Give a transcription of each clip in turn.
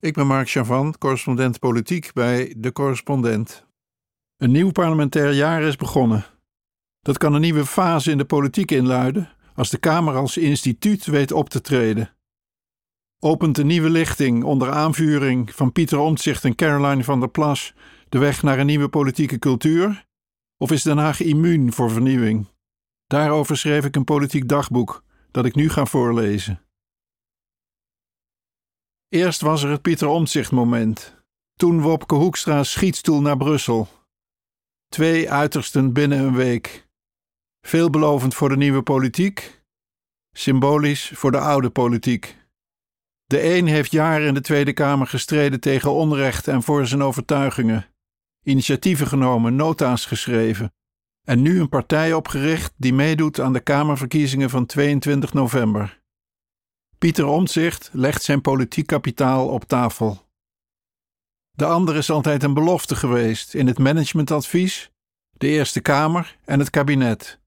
Ik ben Mark Chavan, correspondent politiek bij De Correspondent. Een nieuw parlementair jaar is begonnen. Dat kan een nieuwe fase in de politiek inluiden als de Kamer als instituut weet op te treden. Opent een nieuwe lichting onder aanvuring van Pieter Omtzigt en Caroline van der Plas de weg naar een nieuwe politieke cultuur? Of is Den Haag immuun voor vernieuwing? Daarover schreef ik een politiek dagboek dat ik nu ga voorlezen. Eerst was er het Pieter Omtzigt moment. Toen Wopke Hoekstra schietstoel naar Brussel. Twee uitersten binnen een week. Veelbelovend voor de nieuwe politiek, symbolisch voor de oude politiek. De een heeft jaren in de Tweede Kamer gestreden tegen onrecht en voor zijn overtuigingen, initiatieven genomen, nota's geschreven en nu een partij opgericht die meedoet aan de Kamerverkiezingen van 22 november. Pieter Omtzigt legt zijn politiek kapitaal op tafel. De ander is altijd een belofte geweest in het managementadvies, de Eerste Kamer en het kabinet.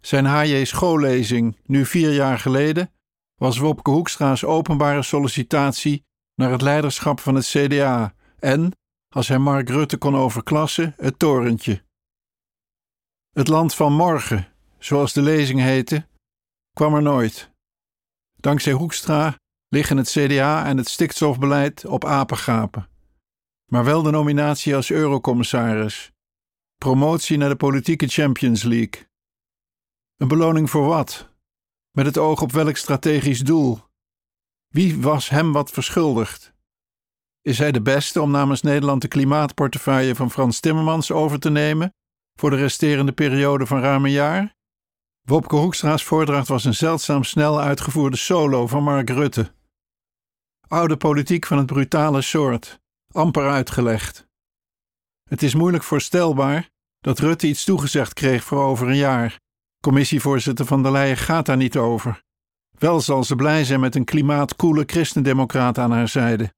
Zijn H.J. schoollezing, nu vier jaar geleden, was Wopke Hoekstra's openbare sollicitatie naar het leiderschap van het CDA en, als hij Mark Rutte kon overklassen, het torentje. Het land van morgen, zoals de lezing heette, kwam er nooit. Dankzij Hoekstra liggen het CDA en het stikstofbeleid op apengapen. Maar wel de nominatie als eurocommissaris. Promotie naar de politieke Champions League. Een beloning voor wat? Met het oog op welk strategisch doel? Wie was hem wat verschuldigd? Is hij de beste om namens Nederland de klimaatportefeuille van Frans Timmermans over te nemen voor de resterende periode van ruim een jaar? Wopke Hoekstra's voordracht was een zeldzaam snel uitgevoerde solo van Mark Rutte. Oude politiek van het brutale soort, amper uitgelegd. Het is moeilijk voorstelbaar dat Rutte iets toegezegd kreeg voor over een jaar. Commissievoorzitter van der Leyen gaat daar niet over. Wel zal ze blij zijn met een klimaatkoele christendemocraat aan haar zijde.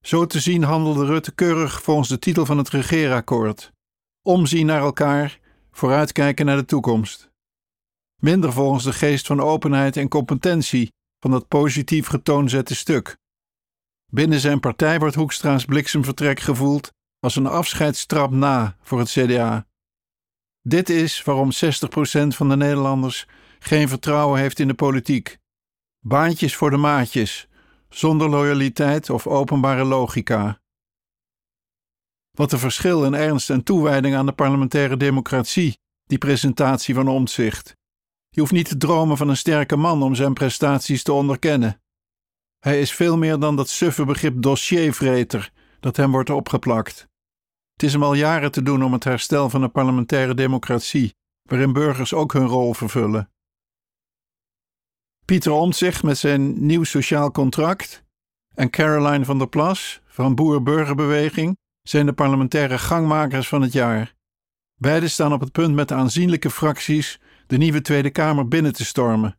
Zo te zien handelde Rutte keurig volgens de titel van het regeerakkoord. Omzien naar elkaar vooruitkijken naar de toekomst. Minder volgens de geest van openheid en competentie van dat positief getoonzette stuk. Binnen zijn partij wordt Hoekstra's bliksemvertrek gevoeld als een afscheidstrap na voor het CDA. Dit is waarom 60% van de Nederlanders geen vertrouwen heeft in de politiek. Baantjes voor de maatjes, zonder loyaliteit of openbare logica. Wat een verschil in ernst en toewijding aan de parlementaire democratie, die presentatie van Omtzigt. Je hoeft niet te dromen van een sterke man om zijn prestaties te onderkennen. Hij is veel meer dan dat suffe begrip dossiervreter dat hem wordt opgeplakt. Het is hem al jaren te doen om het herstel van de parlementaire democratie, waarin burgers ook hun rol vervullen. Pieter Omtzigt met zijn nieuw sociaal contract en Caroline van der Plas van Boer-Burgerbeweging zijn de parlementaire gangmakers van het jaar. Beide staan op het punt met aanzienlijke fracties de nieuwe Tweede Kamer binnen te stormen.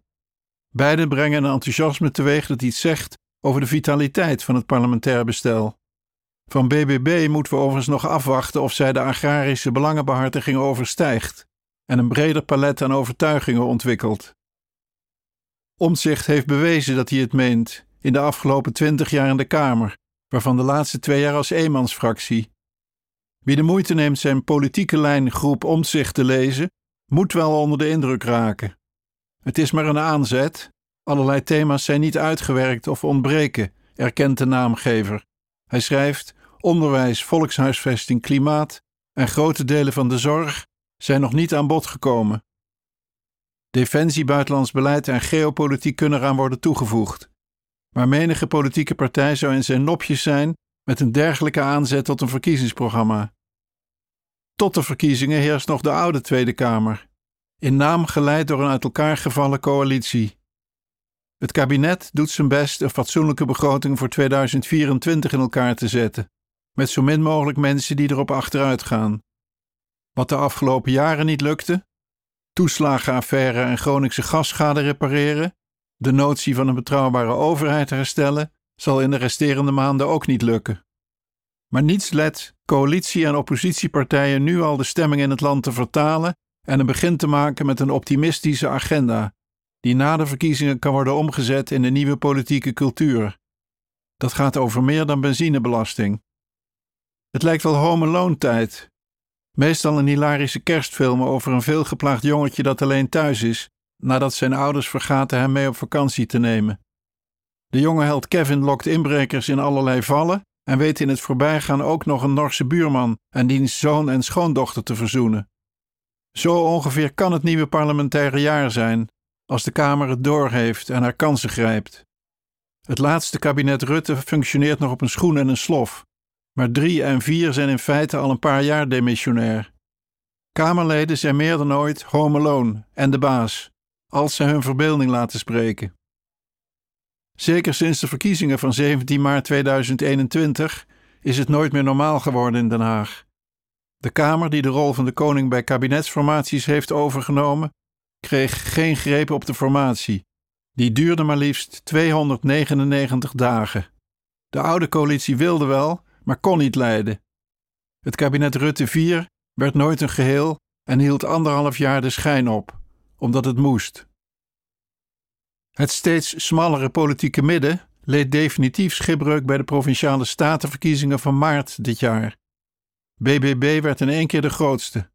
Beide brengen een enthousiasme teweeg dat iets zegt over de vitaliteit van het parlementair bestel. Van BBB moeten we overigens nog afwachten of zij de agrarische belangenbehartiging overstijgt en een breder palet aan overtuigingen ontwikkelt. Omtzigt heeft bewezen dat hij het meent in de afgelopen twintig jaar in de Kamer waarvan de laatste twee jaar als eenmansfractie. Wie de moeite neemt zijn politieke lijn groep omzicht te lezen, moet wel onder de indruk raken. Het is maar een aanzet, allerlei thema's zijn niet uitgewerkt of ontbreken, erkent de naamgever. Hij schrijft: onderwijs, volkshuisvesting, klimaat en grote delen van de zorg zijn nog niet aan bod gekomen. Defensie, buitenlands beleid en geopolitiek kunnen eraan worden toegevoegd maar menige politieke partij zou in zijn nopjes zijn met een dergelijke aanzet tot een verkiezingsprogramma. Tot de verkiezingen heerst nog de oude Tweede Kamer, in naam geleid door een uit elkaar gevallen coalitie. Het kabinet doet zijn best een fatsoenlijke begroting voor 2024 in elkaar te zetten, met zo min mogelijk mensen die erop achteruit gaan. Wat de afgelopen jaren niet lukte, toeslagenaffaire en Groningse gasschade repareren, de notie van een betrouwbare overheid herstellen zal in de resterende maanden ook niet lukken. Maar niets let coalitie- en oppositiepartijen nu al de stemming in het land te vertalen en een begin te maken met een optimistische agenda, die na de verkiezingen kan worden omgezet in de nieuwe politieke cultuur. Dat gaat over meer dan benzinebelasting. Het lijkt wel home alone tijd. Meestal een hilarische kerstfilm over een veelgeplaagd jongetje dat alleen thuis is, nadat zijn ouders vergaten hem mee op vakantie te nemen. De jonge held Kevin lokt inbrekers in allerlei vallen en weet in het voorbijgaan ook nog een Norse buurman en diens zoon en schoondochter te verzoenen. Zo ongeveer kan het nieuwe parlementaire jaar zijn, als de Kamer het doorheeft en haar kansen grijpt. Het laatste kabinet Rutte functioneert nog op een schoen en een slof, maar drie en vier zijn in feite al een paar jaar demissionair. Kamerleden zijn meer dan ooit home alone en de baas, als ze hun verbeelding laten spreken. Zeker sinds de verkiezingen van 17 maart 2021 is het nooit meer normaal geworden in Den Haag. De Kamer, die de rol van de koning bij kabinetsformaties heeft overgenomen, kreeg geen greep op de formatie. Die duurde maar liefst 299 dagen. De oude coalitie wilde wel, maar kon niet leiden. Het kabinet Rutte IV werd nooit een geheel en hield anderhalf jaar de schijn op, omdat het moest. Het steeds smallere politieke midden leed definitief schipbreuk bij de provinciale statenverkiezingen van maart dit jaar. BBB werd in één keer de grootste.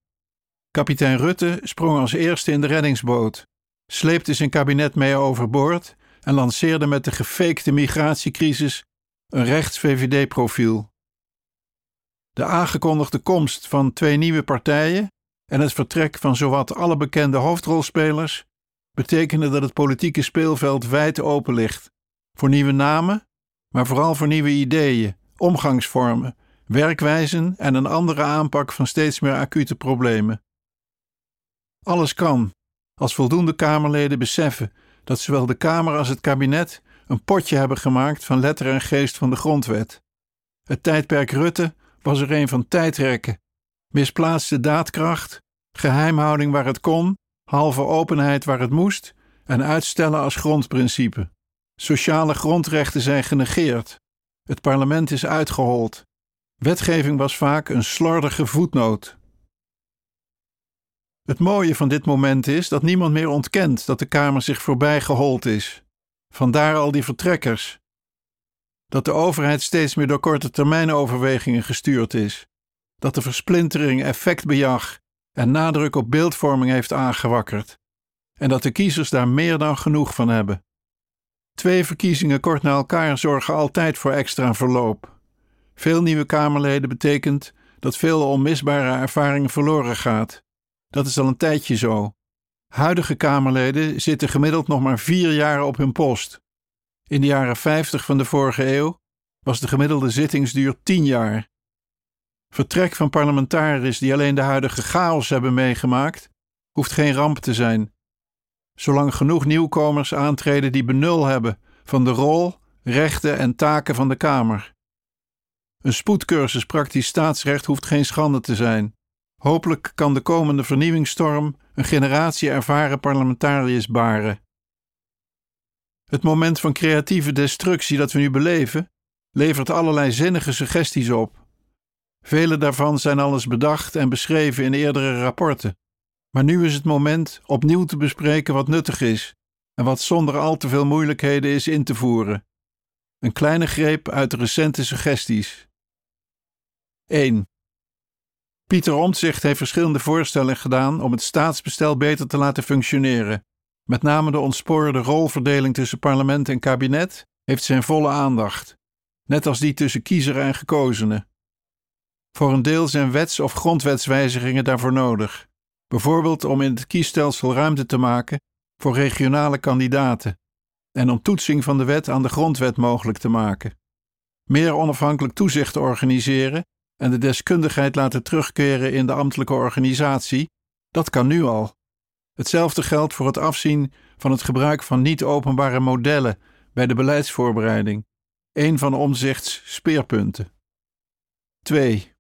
Kapitein Rutte sprong als eerste in de reddingsboot, sleepte zijn kabinet mee overboord en lanceerde met de gefakte migratiecrisis een rechts-VVD-profiel. De aangekondigde komst van twee nieuwe partijen en het vertrek van zowat alle bekende hoofdrolspelers betekende dat het politieke speelveld wijd open ligt voor nieuwe namen, maar vooral voor nieuwe ideeën, omgangsvormen, werkwijzen en een andere aanpak van steeds meer acute problemen. Alles kan, als voldoende Kamerleden beseffen dat zowel de Kamer als het kabinet een potje hebben gemaakt van letter en geest van de grondwet. Het tijdperk Rutte was er een van tijdrekken, misplaatste daadkracht, geheimhouding waar het kon, halve openheid waar het moest en uitstellen als grondprincipe. Sociale grondrechten zijn genegeerd. Het parlement is uitgehold. Wetgeving was vaak een slordige voetnoot. Het mooie van dit moment is dat niemand meer ontkent dat de Kamer zich voorbij gehold is. Vandaar al die vertrekkers. Dat de overheid steeds meer door korte termijn overwegingen gestuurd is. Dat de versplintering effectbejag en nadruk op beeldvorming heeft aangewakkerd. En dat de kiezers daar meer dan genoeg van hebben. Twee verkiezingen kort na elkaar zorgen altijd voor extra verloop. Veel nieuwe Kamerleden betekent dat veel onmisbare ervaring verloren gaat. Dat is al een tijdje zo. Huidige Kamerleden zitten gemiddeld nog maar vier jaar op hun post. In de jaren 50 van de vorige eeuw was de gemiddelde zittingsduur tien jaar. Vertrek van parlementariërs die alleen de huidige chaos hebben meegemaakt, hoeft geen ramp te zijn. Zolang genoeg nieuwkomers aantreden die benul hebben van de rol, rechten en taken van de Kamer. Een spoedcursus praktisch staatsrecht hoeft geen schande te zijn. Hopelijk kan de komende vernieuwingsstorm een generatie ervaren parlementariërs baren. Het moment van creatieve destructie dat we nu beleven, levert allerlei zinnige suggesties op. Vele daarvan zijn alles bedacht en beschreven in eerdere rapporten. Maar nu is het moment opnieuw te bespreken wat nuttig is en wat zonder al te veel moeilijkheden is in te voeren. Een kleine greep uit de recente suggesties. 1. Pieter Omtzigt heeft verschillende voorstellen gedaan om het staatsbestel beter te laten functioneren. Met name de ontspoorde rolverdeling tussen parlement en kabinet heeft zijn volle aandacht, net als die tussen kiezer en gekozenen. Voor een deel zijn wets- of grondwetswijzigingen daarvoor nodig, bijvoorbeeld om in het kiesstelsel ruimte te maken voor regionale kandidaten en om toetsing van de wet aan de grondwet mogelijk te maken. Meer onafhankelijk toezicht organiseren en de deskundigheid laten terugkeren in de ambtelijke organisatie, dat kan nu al. Hetzelfde geldt voor het afzien van het gebruik van niet-openbare modellen bij de beleidsvoorbereiding, een van omzichts speerpunten. 2.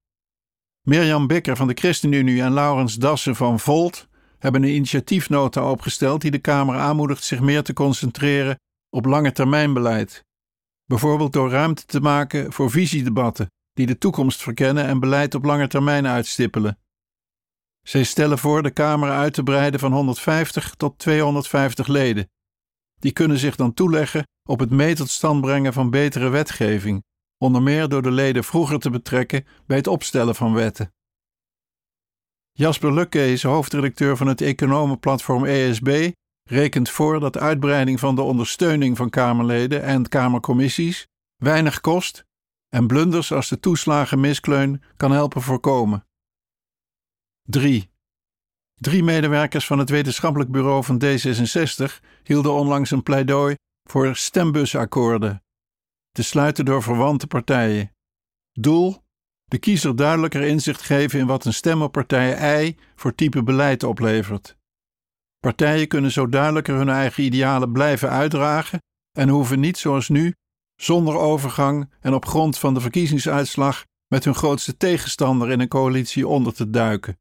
Mirjam Bikker van de ChristenUnie en Laurens Dassen van Volt hebben een initiatiefnota opgesteld die de Kamer aanmoedigt zich meer te concentreren op lange termijnbeleid. Bijvoorbeeld door ruimte te maken voor visiedebatten die de toekomst verkennen en beleid op lange termijn uitstippelen. Zij stellen voor de Kamer uit te breiden van 150 tot 250 leden. die kunnen zich dan toeleggen op het mee tot stand brengen van betere wetgeving, onder meer door de leden vroeger te betrekken bij het opstellen van wetten. Jasper Lukkees, hoofdredacteur van het economenplatform ESB, rekent voor dat uitbreiding van de ondersteuning van Kamerleden en Kamercommissies weinig kost en blunders als de toeslagenmiskleun kan helpen voorkomen. 3. Drie medewerkers van het wetenschappelijk bureau van D66 hielden onlangs een pleidooi voor stembusakkoorden, te sluiten door verwante partijen. Doel: de kiezer duidelijker inzicht geven in wat een stem op partij voor type beleid oplevert. Partijen kunnen zo duidelijker hun eigen idealen blijven uitdragen en hoeven niet zoals nu, zonder overgang en op grond van de verkiezingsuitslag, met hun grootste tegenstander in een coalitie onder te duiken.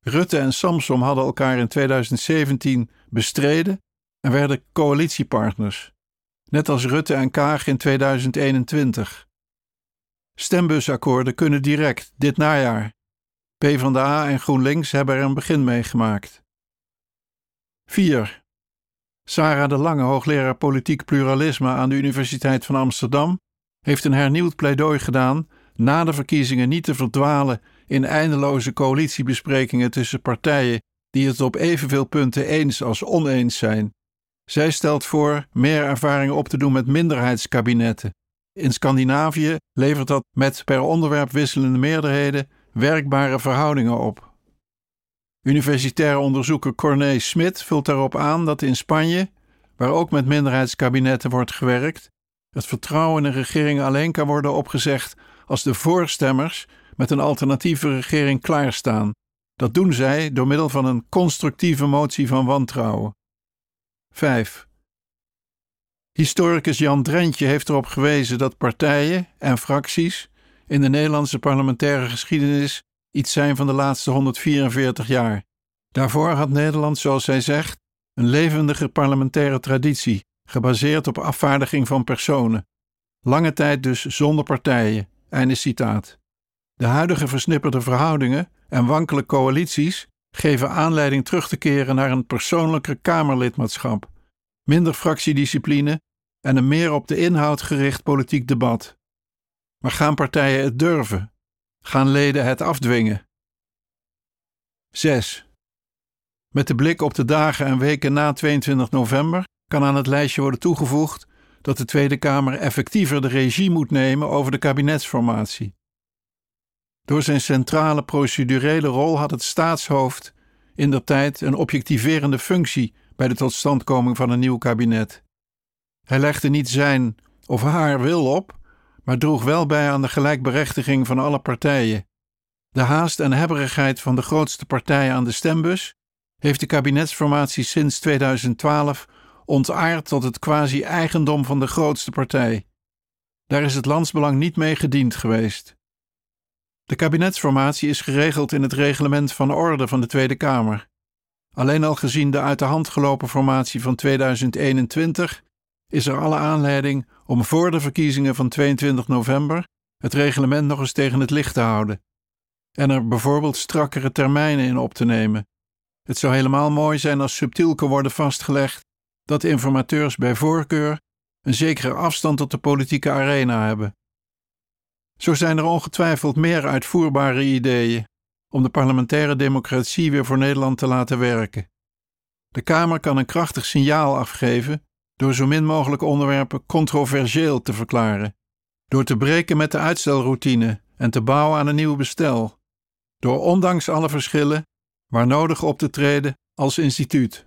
Rutte en Samsom hadden elkaar in 2017 bestreden en werden coalitiepartners, net als Rutte en Kaag in 2021. Stembusakkoorden kunnen direct dit najaar. PvdA en GroenLinks hebben er een begin mee gemaakt. 4. Sarah de Lange, hoogleraar politiek pluralisme aan de Universiteit van Amsterdam, heeft een hernieuwd pleidooi gedaan na de verkiezingen niet te verdwalen in eindeloze coalitiebesprekingen tussen partijen die het op evenveel punten eens als oneens zijn. Zij stelt voor meer ervaringen op te doen met minderheidskabinetten. In Scandinavië levert dat met per onderwerp wisselende meerderheden werkbare verhoudingen op. Universitair onderzoeker Corné Smit vult daarop aan dat in Spanje, waar ook met minderheidskabinetten wordt gewerkt, het vertrouwen in een regering alleen kan worden opgezegd als de voorstemmers met een alternatieve regering klaarstaan. Dat doen zij door middel van een constructieve motie van wantrouwen. 5. Historicus Jan Drentje heeft erop gewezen dat partijen en fracties in de Nederlandse parlementaire geschiedenis iets zijn van de laatste 144 jaar. Daarvoor had Nederland, zoals zij zegt, een levendige parlementaire traditie, gebaseerd op afvaardiging van personen. Lange tijd dus zonder partijen. Einde citaat. De huidige versnipperde verhoudingen en wankele coalities geven aanleiding terug te keren naar een persoonlijker Kamerlidmaatschap, minder fractiediscipline en een meer op de inhoud gericht politiek debat. Maar gaan partijen het durven? Gaan leden het afdwingen? 6. Met de blik op de dagen en weken na 22 november kan aan het lijstje worden toegevoegd dat de Tweede Kamer effectiever de regie moet nemen over de kabinetsformatie. Door zijn centrale procedurele rol had het staatshoofd in der tijd een objectiverende functie bij de totstandkoming van een nieuw kabinet. Hij legde niet zijn of haar wil op, maar droeg wel bij aan de gelijkberechtiging van alle partijen. De haast en hebberigheid van de grootste partij aan de stembus heeft de kabinetsformatie sinds 2012 ontaard tot het quasi-eigendom van de grootste partij. Daar is het landsbelang niet mee gediend geweest. De kabinetsformatie is geregeld in het reglement van orde van de Tweede Kamer. Alleen al gezien de uit de hand gelopen formatie van 2021 is er alle aanleiding om voor de verkiezingen van 22 november het reglement nog eens tegen het licht te houden en er bijvoorbeeld strakkere termijnen in op te nemen. Het zou helemaal mooi zijn als subtiel kan worden vastgelegd dat informateurs bij voorkeur een zekere afstand tot de politieke arena hebben. Zo zijn er ongetwijfeld meer uitvoerbare ideeën om de parlementaire democratie weer voor Nederland te laten werken. De Kamer kan een krachtig signaal afgeven door zo min mogelijk onderwerpen controversieel te verklaren, door te breken met de uitstelroutine en te bouwen aan een nieuw bestel, door ondanks alle verschillen waar nodig op te treden als instituut.